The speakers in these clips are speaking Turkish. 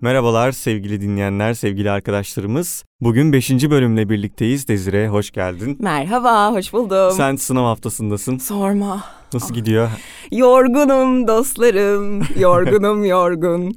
Merhabalar sevgili dinleyenler, sevgili arkadaşlarımız. Bugün 5. bölümle birlikteyiz. Dezire hoş geldin. Merhaba, hoş buldum. Sen sınav haftasındasın. Sorma. Nasıl gidiyor? Yorgunum dostlarım, yorgunum yorgun.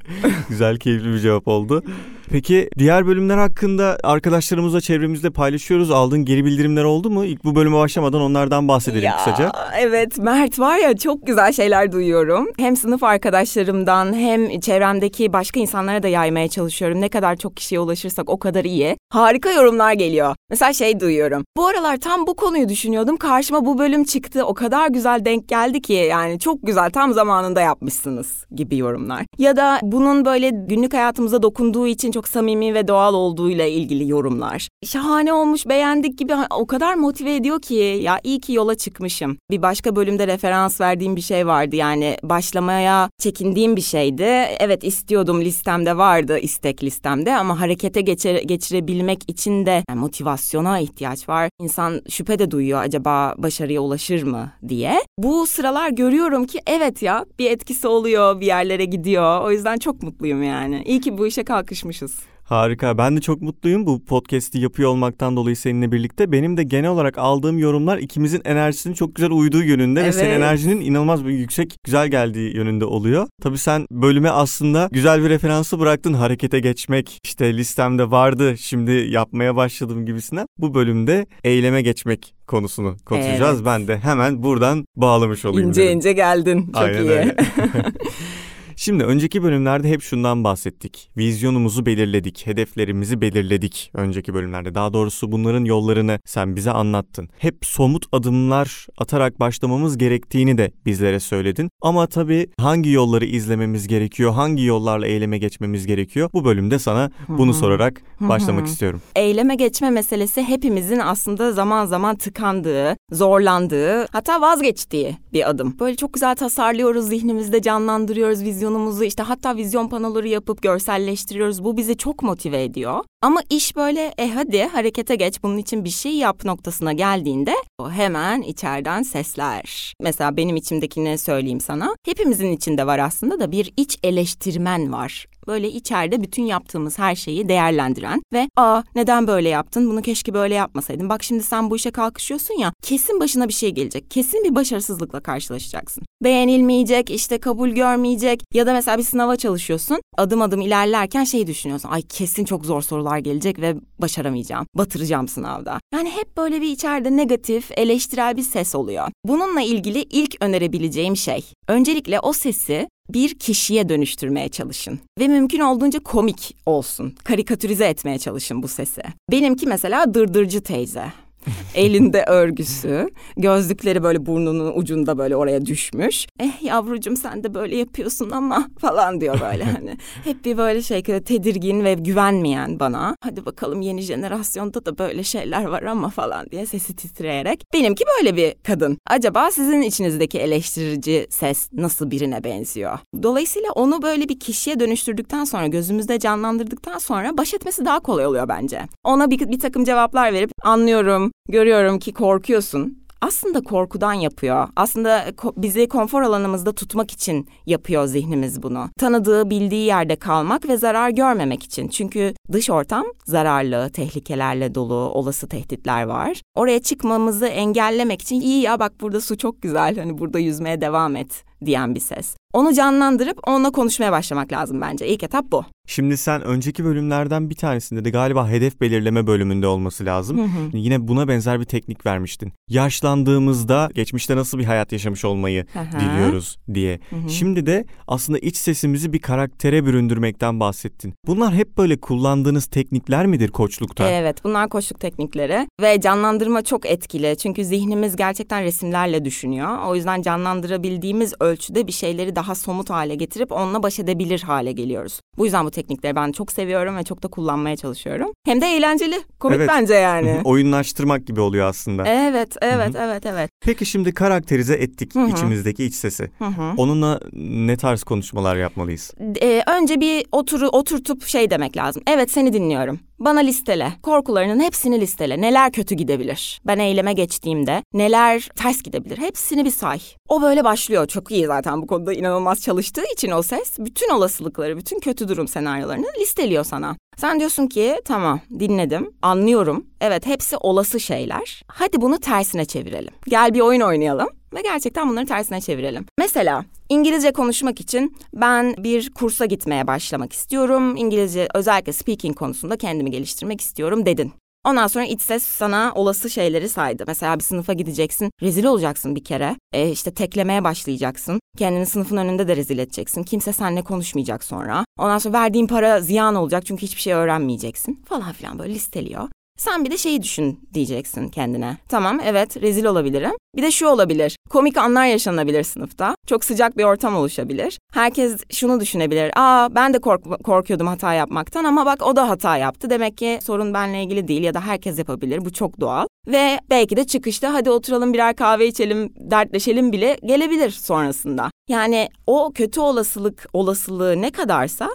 Güzel, keyifli bir cevap oldu. Peki diğer bölümler hakkında arkadaşlarımızla çevremizde paylaşıyoruz. Aldığın geri bildirimler oldu mu? İlk bu bölüme başlamadan onlardan bahsedelim ya, kısaca. Evet Mert var ya çok güzel şeyler duyuyorum. Hem sınıf arkadaşlarımdan hem çevremdeki başka insanlara da yaymaya çalışıyorum. Ne kadar çok kişiye ulaşırsak o kadar iyi. Harika yorumlar geliyor. Mesela şey duyuyorum. Bu aralar tam bu konuyu düşünüyordum. Karşıma bu bölüm çıktı. O kadar güzel denk geldi ki yani çok güzel tam zamanında yapmışsınız gibi yorumlar. Ya da bunun böyle günlük hayatımıza dokunduğu için çok samimi ve doğal olduğuyla ilgili yorumlar. Şahane olmuş, beğendik gibi o kadar motive ediyor ki ya iyi ki yola çıkmışım. Bir başka bölümde referans verdiğim bir şey vardı yani başlamaya çekindiğim bir şeydi. Evet istiyordum listemde vardı istek listemde ama harekete geçire, geçirebilmek için de yani motivasyona ihtiyaç var. İnsan şüphe de duyuyor acaba başarıya ulaşır mı diye. Bu sıralar görüyorum ki evet ya bir etkisi oluyor bir yerlere gidiyor. O yüzden çok mutluyum yani. İyi ki bu işe kalkışmışız. Harika. Ben de çok mutluyum bu podcast'i yapıyor olmaktan dolayı seninle birlikte. Benim de genel olarak aldığım yorumlar ikimizin enerjisinin çok güzel uyduğu yönünde evet. ve senin enerjinin inanılmaz bir yüksek, güzel geldiği yönünde oluyor. Tabii sen bölüme aslında güzel bir referansı bıraktın. Harekete geçmek işte listemde vardı şimdi yapmaya başladım gibisinden. Bu bölümde eyleme geçmek konusunu konuşacağız. Evet. Ben de hemen buradan bağlamış olayım. İnce dedim. ince geldin. Çok Aynen iyi. Öyle. Şimdi önceki bölümlerde hep şundan bahsettik. Vizyonumuzu belirledik, hedeflerimizi belirledik önceki bölümlerde. Daha doğrusu bunların yollarını sen bize anlattın. Hep somut adımlar atarak başlamamız gerektiğini de bizlere söyledin. Ama tabii hangi yolları izlememiz gerekiyor, hangi yollarla eyleme geçmemiz gerekiyor? Bu bölümde sana bunu sorarak başlamak istiyorum. Eyleme geçme meselesi hepimizin aslında zaman zaman tıkandığı, zorlandığı, hatta vazgeçtiği bir adım. Böyle çok güzel tasarlıyoruz, zihnimizde canlandırıyoruz vizyonu vizyonumuzu işte hatta vizyon panoları yapıp görselleştiriyoruz. Bu bizi çok motive ediyor. Ama iş böyle e hadi harekete geç bunun için bir şey yap noktasına geldiğinde o hemen içeriden sesler. Mesela benim içimdekini söyleyeyim sana. Hepimizin içinde var aslında da bir iç eleştirmen var böyle içeride bütün yaptığımız her şeyi değerlendiren ve aa neden böyle yaptın bunu keşke böyle yapmasaydın bak şimdi sen bu işe kalkışıyorsun ya kesin başına bir şey gelecek kesin bir başarısızlıkla karşılaşacaksın. Beğenilmeyecek işte kabul görmeyecek ya da mesela bir sınava çalışıyorsun adım adım ilerlerken şey düşünüyorsun ay kesin çok zor sorular gelecek ve başaramayacağım batıracağım sınavda. Yani hep böyle bir içeride negatif eleştirel bir ses oluyor. Bununla ilgili ilk önerebileceğim şey öncelikle o sesi bir kişiye dönüştürmeye çalışın. Ve mümkün olduğunca komik olsun. Karikatürize etmeye çalışın bu sesi. Benimki mesela dırdırcı teyze. Elinde örgüsü, gözlükleri böyle burnunun ucunda böyle oraya düşmüş. Eh yavrucum sen de böyle yapıyorsun ama falan diyor böyle hani. Hep bir böyle şey tedirgin ve güvenmeyen bana. Hadi bakalım yeni jenerasyonda da böyle şeyler var ama falan diye sesi titreyerek. Benimki böyle bir kadın. Acaba sizin içinizdeki eleştirici ses nasıl birine benziyor? Dolayısıyla onu böyle bir kişiye dönüştürdükten sonra gözümüzde canlandırdıktan sonra baş etmesi daha kolay oluyor bence. Ona bir, bir takım cevaplar verip anlıyorum, görüyorum ki korkuyorsun. Aslında korkudan yapıyor. Aslında bizi konfor alanımızda tutmak için yapıyor zihnimiz bunu. Tanıdığı, bildiği yerde kalmak ve zarar görmemek için. Çünkü dış ortam zararlı, tehlikelerle dolu, olası tehditler var. Oraya çıkmamızı engellemek için iyi ya bak burada su çok güzel. Hani burada yüzmeye devam et diyen bir ses. Onu canlandırıp onunla konuşmaya başlamak lazım bence. İlk etap bu. Şimdi sen önceki bölümlerden bir tanesinde de galiba hedef belirleme bölümünde olması lazım. Hı hı. Yine buna benzer bir teknik vermiştin. Yaşlandığımızda geçmişte nasıl bir hayat yaşamış olmayı hı diliyoruz diye. Hı hı. Şimdi de aslında iç sesimizi bir karaktere büründürmekten bahsettin. Bunlar hep böyle kullandığınız teknikler midir koçlukta? Evet bunlar koçluk teknikleri ve canlandırma çok etkili. Çünkü zihnimiz gerçekten resimlerle düşünüyor. O yüzden canlandırabildiğimiz ölçüde bir şeyleri daha somut hale getirip onunla baş edebilir hale geliyoruz. Bu yüzden bu teknikleri ben çok seviyorum ve çok da kullanmaya çalışıyorum. Hem de eğlenceli, komik evet. bence yani. Oyunlaştırmak gibi oluyor aslında. Evet, evet, Hı-hı. evet, evet. Peki şimdi karakterize ettik Hı-hı. içimizdeki iç sesi. Hı-hı. Onunla ne tarz konuşmalar yapmalıyız? Ee, önce bir oturu oturtup şey demek lazım. Evet seni dinliyorum. Bana listele. Korkularının hepsini listele. Neler kötü gidebilir? Ben eyleme geçtiğimde neler ters gidebilir? Hepsini bir say. O böyle başlıyor. Çok iyi zaten bu konuda inanılmaz çalıştığı için o ses bütün olasılıkları, bütün kötü durum senaryolarını listeliyor sana. Sen diyorsun ki tamam dinledim, anlıyorum. Evet hepsi olası şeyler. Hadi bunu tersine çevirelim. Gel bir oyun oynayalım ve gerçekten bunları tersine çevirelim. Mesela İngilizce konuşmak için ben bir kursa gitmeye başlamak istiyorum. İngilizce özellikle speaking konusunda kendimi geliştirmek istiyorum dedin. Ondan sonra iç ses sana olası şeyleri saydı. Mesela bir sınıfa gideceksin, rezil olacaksın bir kere. E işte teklemeye başlayacaksın. Kendini sınıfın önünde de rezil edeceksin. Kimse seninle konuşmayacak sonra. Ondan sonra verdiğin para ziyan olacak çünkü hiçbir şey öğrenmeyeceksin falan filan böyle listeliyor. Sen bir de şeyi düşün diyeceksin kendine. Tamam evet rezil olabilirim. Bir de şu olabilir. Komik anlar yaşanabilir sınıfta. Çok sıcak bir ortam oluşabilir. Herkes şunu düşünebilir. Aa ben de kork korkuyordum hata yapmaktan ama bak o da hata yaptı. Demek ki sorun benle ilgili değil ya da herkes yapabilir. Bu çok doğal. Ve belki de çıkışta hadi oturalım birer kahve içelim, dertleşelim bile gelebilir sonrasında. Yani o kötü olasılık olasılığı ne kadarsa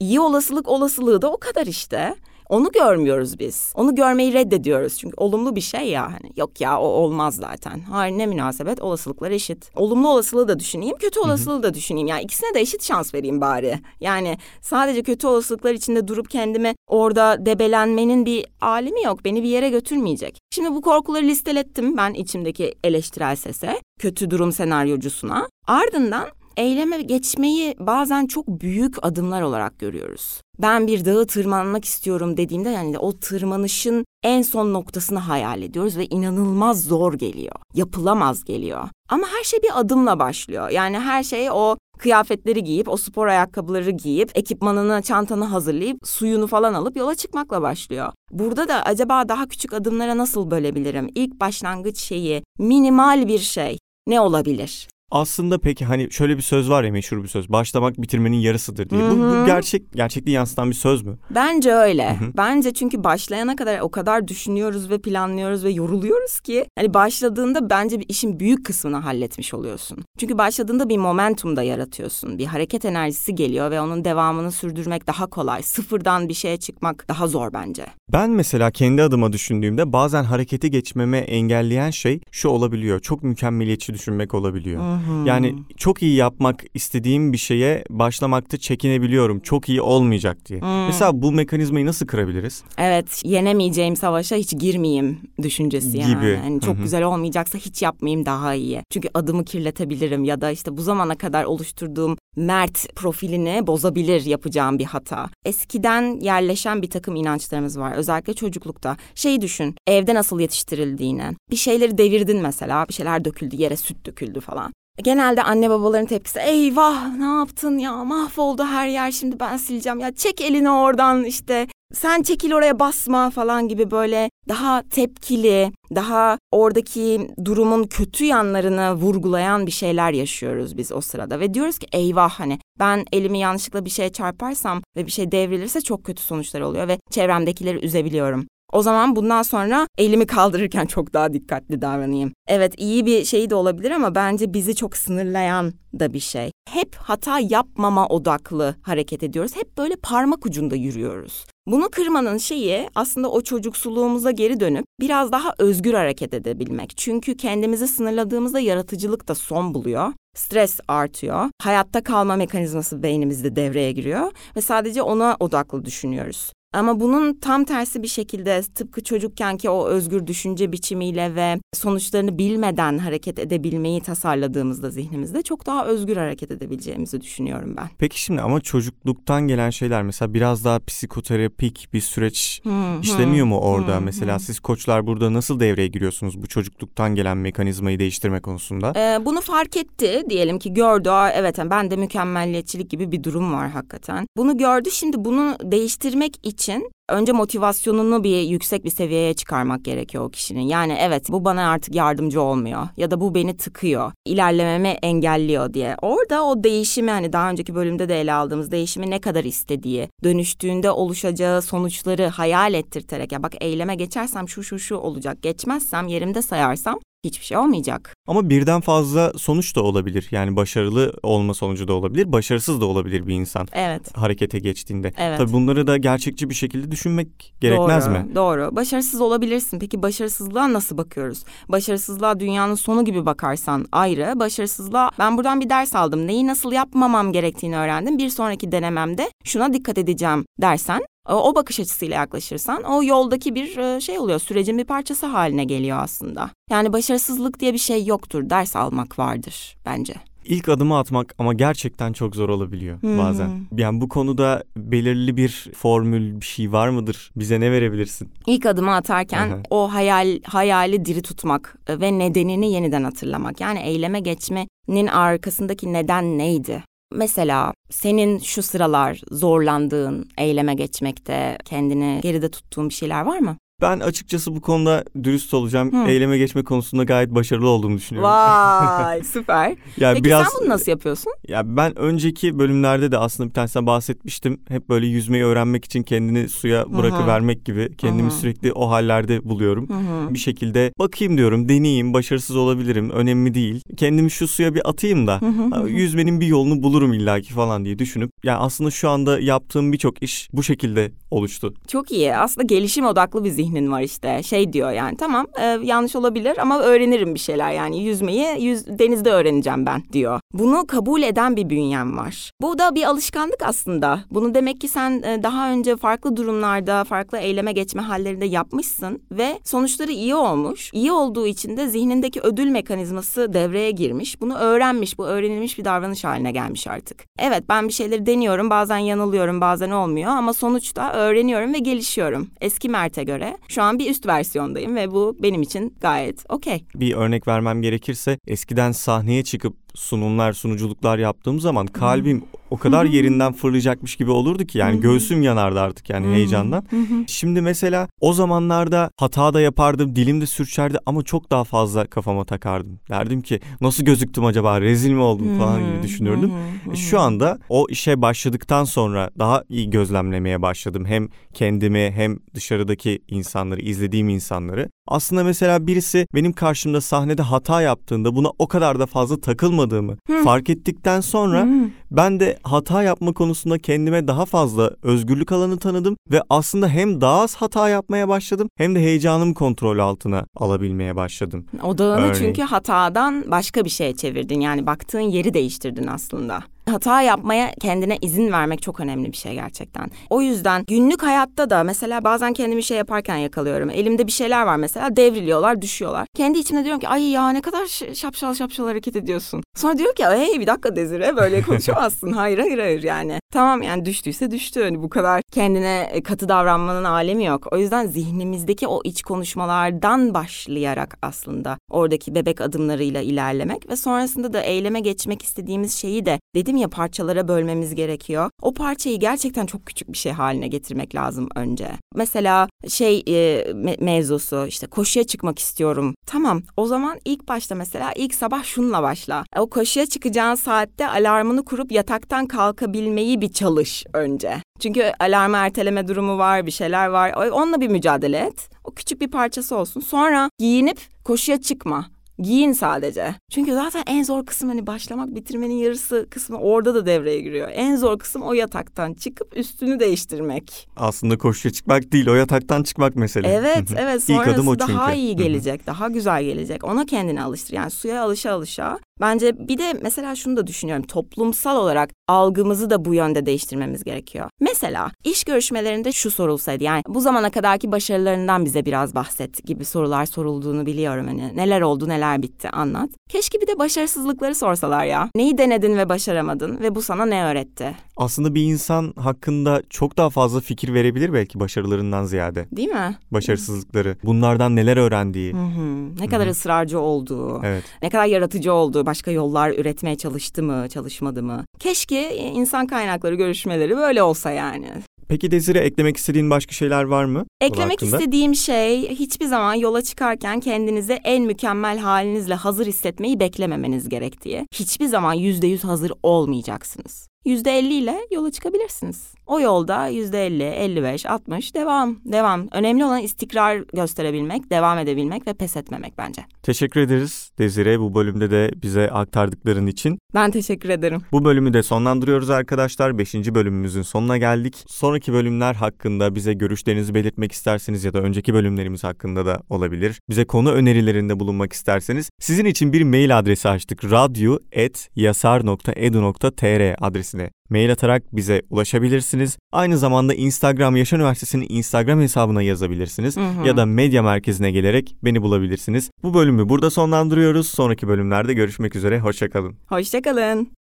iyi olasılık olasılığı da o kadar işte. Onu görmüyoruz biz. Onu görmeyi reddediyoruz. Çünkü olumlu bir şey ya. Hani yok ya o olmaz zaten. Hayır ne münasebet olasılıklar eşit. Olumlu olasılığı da düşüneyim, kötü olasılığı da düşüneyim. Yani ikisine de eşit şans vereyim bari. Yani sadece kötü olasılıklar içinde durup kendimi orada debelenmenin bir alemi yok. Beni bir yere götürmeyecek. Şimdi bu korkuları listelettim ben içimdeki eleştirel sese, kötü durum senaryocusuna. Ardından eyleme geçmeyi bazen çok büyük adımlar olarak görüyoruz. Ben bir dağı tırmanmak istiyorum dediğimde yani o tırmanışın en son noktasını hayal ediyoruz ve inanılmaz zor geliyor. Yapılamaz geliyor. Ama her şey bir adımla başlıyor. Yani her şey o kıyafetleri giyip, o spor ayakkabıları giyip, ekipmanını, çantanı hazırlayıp, suyunu falan alıp yola çıkmakla başlıyor. Burada da acaba daha küçük adımlara nasıl bölebilirim? İlk başlangıç şeyi, minimal bir şey ne olabilir? Aslında peki hani şöyle bir söz var ya meşhur bir söz. Başlamak bitirmenin yarısıdır diye. Bu, bu gerçek gerçekliği yansıtan bir söz mü? Bence öyle. Bence çünkü başlayana kadar o kadar düşünüyoruz ve planlıyoruz ve yoruluyoruz ki hani başladığında bence bir işin büyük kısmını halletmiş oluyorsun. Çünkü başladığında bir momentum da yaratıyorsun. Bir hareket enerjisi geliyor ve onun devamını sürdürmek daha kolay. Sıfırdan bir şeye çıkmak daha zor bence. Ben mesela kendi adıma düşündüğümde bazen hareketi geçmeme engelleyen şey şu olabiliyor. Çok mükemmeliyetçi düşünmek olabiliyor. Hı yani çok iyi yapmak istediğim bir şeye başlamakta çekinebiliyorum. Çok iyi olmayacak diye. Hmm. Mesela bu mekanizmayı nasıl kırabiliriz? Evet, yenemeyeceğim savaşa hiç girmeyeyim düşüncesi yani. Gibi. yani çok güzel olmayacaksa hiç yapmayayım daha iyi. Çünkü adımı kirletebilirim ya da işte bu zamana kadar oluşturduğum mert profilini bozabilir yapacağım bir hata. Eskiden yerleşen bir takım inançlarımız var. Özellikle çocuklukta. Şeyi düşün, evde nasıl yetiştirildiğini. Bir şeyleri devirdin mesela, bir şeyler döküldü, yere süt döküldü falan. Genelde anne babaların tepkisi eyvah ne yaptın ya mahvoldu her yer şimdi ben sileceğim ya çek elini oradan işte sen çekil oraya basma falan gibi böyle daha tepkili, daha oradaki durumun kötü yanlarını vurgulayan bir şeyler yaşıyoruz biz o sırada. Ve diyoruz ki eyvah hani ben elimi yanlışlıkla bir şeye çarparsam ve bir şey devrilirse çok kötü sonuçlar oluyor ve çevremdekileri üzebiliyorum. O zaman bundan sonra elimi kaldırırken çok daha dikkatli davranayım. Evet iyi bir şey de olabilir ama bence bizi çok sınırlayan da bir şey. Hep hata yapmama odaklı hareket ediyoruz. Hep böyle parmak ucunda yürüyoruz. Bunu kırmanın şeyi aslında o çocuksuluğumuza geri dönüp biraz daha özgür hareket edebilmek. Çünkü kendimizi sınırladığımızda yaratıcılık da son buluyor. Stres artıyor. Hayatta kalma mekanizması beynimizde devreye giriyor ve sadece ona odaklı düşünüyoruz. Ama bunun tam tersi bir şekilde tıpkı çocukkenki o özgür düşünce biçimiyle ve sonuçlarını bilmeden hareket edebilmeyi tasarladığımızda zihnimizde çok daha özgür hareket edebileceğimizi düşünüyorum ben. Peki şimdi ama çocukluktan gelen şeyler mesela biraz daha psikoterapik bir süreç hmm, işlemiyor mu orada? Hmm, mesela hmm. siz koçlar burada nasıl devreye giriyorsunuz bu çocukluktan gelen mekanizmayı değiştirme konusunda? Ee, bunu fark etti diyelim ki gördü. Aa, evet ben de mükemmelliyetçilik gibi bir durum var hakikaten. Bunu gördü şimdi bunu değiştirmek için için önce motivasyonunu bir yüksek bir seviyeye çıkarmak gerekiyor o kişinin. Yani evet bu bana artık yardımcı olmuyor ya da bu beni tıkıyor, ilerlememi engelliyor diye. Orada o değişimi hani daha önceki bölümde de ele aldığımız değişimi ne kadar istediği, dönüştüğünde oluşacağı sonuçları hayal ettirterek ya bak eyleme geçersem şu şu şu olacak, geçmezsem yerimde sayarsam hiçbir şey olmayacak. Ama birden fazla sonuç da olabilir. Yani başarılı olma sonucu da olabilir, başarısız da olabilir bir insan. Evet. Harekete geçtiğinde. Evet. Tabii bunları da gerçekçi bir şekilde düşünmek gerekmez doğru, mi? Doğru. Başarısız olabilirsin. Peki başarısızlığa nasıl bakıyoruz? Başarısızlığa dünyanın sonu gibi bakarsan ayrı. Başarısızlığa ben buradan bir ders aldım. Neyi nasıl yapmamam gerektiğini öğrendim. Bir sonraki denememde şuna dikkat edeceğim dersen o bakış açısıyla yaklaşırsan o yoldaki bir e, şey oluyor. Sürecin bir parçası haline geliyor aslında. Yani başarısızlık diye bir şey yoktur. Ders almak vardır bence. İlk adımı atmak ama gerçekten çok zor olabiliyor Hı-hı. bazen. Yani bu konuda belirli bir formül bir şey var mıdır? Bize ne verebilirsin? İlk adımı atarken Hı-hı. o hayal hayali diri tutmak e, ve nedenini yeniden hatırlamak. Yani eyleme geçmenin arkasındaki neden neydi? Mesela senin şu sıralar zorlandığın eyleme geçmekte, kendini geride tuttuğun bir şeyler var mı? Ben açıkçası bu konuda dürüst olacağım. Hı. Eyleme geçme konusunda gayet başarılı olduğumu düşünüyorum. Vay süper. Yani Peki biraz sen bunu nasıl yapıyorsun? ya ben önceki bölümlerde de aslında bir tanesine bahsetmiştim. Hep böyle yüzmeyi öğrenmek için kendini suya bırakıvermek gibi kendimi Hı hı. sürekli o hallerde buluyorum. Hı hı. Bir şekilde bakayım diyorum, deneyeyim, başarısız olabilirim, önemli değil. Kendimi şu suya bir atayım da Hı hı hı ha, hı. yüzmenin bir yolunu bulurum illaki falan diye düşünüp yani aslında şu anda yaptığım birçok iş bu şekilde oluştu. Çok iyi. Aslında gelişim odaklı bir zihnin var işte. Şey diyor yani tamam e, yanlış olabilir ama öğrenirim bir şeyler. Yani yüzmeyi yüz, denizde öğreneceğim ben diyor. Bunu kabul eden bir bünyem var. Bu da bir alışkanlık aslında. Bunu demek ki sen e, daha önce farklı durumlarda, farklı eyleme geçme hallerinde yapmışsın ve sonuçları iyi olmuş. İyi olduğu için de zihnindeki ödül mekanizması devreye girmiş. Bunu öğrenmiş, bu öğrenilmiş bir davranış haline gelmiş artık. Evet ben bir şeyleri deniyorum, bazen yanılıyorum, bazen olmuyor ama sonuçta öğreniyorum ve gelişiyorum. Eski Mert'e göre şu an bir üst versiyondayım ve bu benim için gayet okey. Bir örnek vermem gerekirse eskiden sahneye çıkıp sunumlar, sunuculuklar yaptığım zaman kalbim o kadar yerinden fırlayacakmış gibi olurdu ki yani göğsüm yanardı artık yani heyecandan. Şimdi mesela o zamanlarda hata da yapardım, dilim de sürçerdi ama çok daha fazla kafama takardım. Derdim ki nasıl gözüktüm acaba, rezil mi oldum falan gibi düşünürdüm. E, Şu anda o işe başladıktan sonra daha iyi gözlemlemeye başladım. Hem kendimi hem dışarıdaki insanları, izlediğim insanları. Aslında mesela birisi benim karşımda sahnede hata yaptığında buna o kadar da fazla takılmadığımı fark ettikten sonra ben de hata yapma konusunda kendime daha fazla özgürlük alanı tanıdım ve aslında hem daha az hata yapmaya başladım hem de heyecanımı kontrol altına alabilmeye başladım. Odağını Örneğin. çünkü hatadan başka bir şeye çevirdin. Yani baktığın yeri değiştirdin aslında. Hata yapmaya kendine izin vermek çok önemli bir şey gerçekten. O yüzden günlük hayatta da mesela bazen kendimi şey yaparken yakalıyorum. Elimde bir şeyler var mesela devriliyorlar, düşüyorlar. Kendi içimde diyorum ki ay ya ne kadar şapşal şapşal hareket ediyorsun. Sonra diyor ki hey bir dakika Dezire böyle konuşamazsın. hayır hayır hayır yani. Tamam yani düştüyse düştü. Hani bu kadar kendine e, katı davranmanın alemi yok. O yüzden zihnimizdeki o iç konuşmalardan başlayarak aslında oradaki bebek adımlarıyla ilerlemek ve sonrasında da eyleme geçmek istediğimiz şeyi de dedim ya parçalara bölmemiz gerekiyor. O parçayı gerçekten çok küçük bir şey haline getirmek lazım önce. Mesela şey e, me- mevzusu işte koşuya çıkmak istiyorum. Tamam o zaman ilk başta mesela ilk sabah şunla başla. O koşuya çıkacağın saatte alarmını kurup yataktan kalkabilmeyi bir çalış önce. Çünkü alarmı erteleme durumu var, bir şeyler var. Onunla bir mücadele et. O küçük bir parçası olsun. Sonra giyinip koşuya çıkma. Giyin sadece. Çünkü zaten en zor kısım hani başlamak bitirmenin yarısı kısmı orada da devreye giriyor. En zor kısım o yataktan çıkıp üstünü değiştirmek. Aslında koşuya çıkmak değil o yataktan çıkmak mesele. Evet evet İlk adım sonrası o çünkü. daha iyi gelecek, daha güzel gelecek. Ona kendini alıştır. Yani suya alışa alışa. Bence bir de mesela şunu da düşünüyorum. Toplumsal olarak algımızı da bu yönde değiştirmemiz gerekiyor. Mesela iş görüşmelerinde şu sorulsaydı yani bu zamana kadarki başarılarından bize biraz bahset gibi sorular sorulduğunu biliyorum. Hani neler oldu neler bitti anlat. Keşke bir de başarısızlıkları sorsalar ya. Neyi denedin ve başaramadın ve bu sana ne öğretti? Aslında bir insan hakkında çok daha fazla fikir verebilir belki başarılarından ziyade. Değil mi? Başarısızlıkları, bunlardan neler öğrendiği. Hı hı. Ne kadar ısrarcı olduğu. Evet. Ne kadar yaratıcı oldu, başka yollar üretmeye çalıştı mı, çalışmadı mı? Keşke insan kaynakları görüşmeleri böyle olsa yani. Peki Desire eklemek istediğin başka şeyler var mı? Eklemek istediğim şey hiçbir zaman yola çıkarken kendinize en mükemmel halinizle hazır hissetmeyi beklememeniz gerektiği. Hiçbir zaman yüzde yüz hazır olmayacaksınız. %50 ile yola çıkabilirsiniz. O yolda %50, 55, 60 devam, devam. Önemli olan istikrar gösterebilmek, devam edebilmek ve pes etmemek bence. Teşekkür ederiz Desire bu bölümde de bize aktardıkların için. Ben teşekkür ederim. Bu bölümü de sonlandırıyoruz arkadaşlar. Beşinci bölümümüzün sonuna geldik. Sonraki bölümler hakkında bize görüşlerinizi belirtmek isterseniz ya da önceki bölümlerimiz hakkında da olabilir. Bize konu önerilerinde bulunmak isterseniz sizin için bir mail adresi açtık. radyo.yasar.edu.tr adresine mail atarak bize ulaşabilirsiniz. Aynı zamanda Instagram Yaşar Üniversitesi'nin Instagram hesabına yazabilirsiniz. Hı hı. Ya da medya merkezine gelerek beni bulabilirsiniz. Bu bölümü burada sonlandırıyoruz. Sonraki bölümlerde görüşmek üzere. Hoşçakalın. Hoşçakalın.